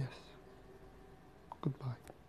Yes. Goodbye.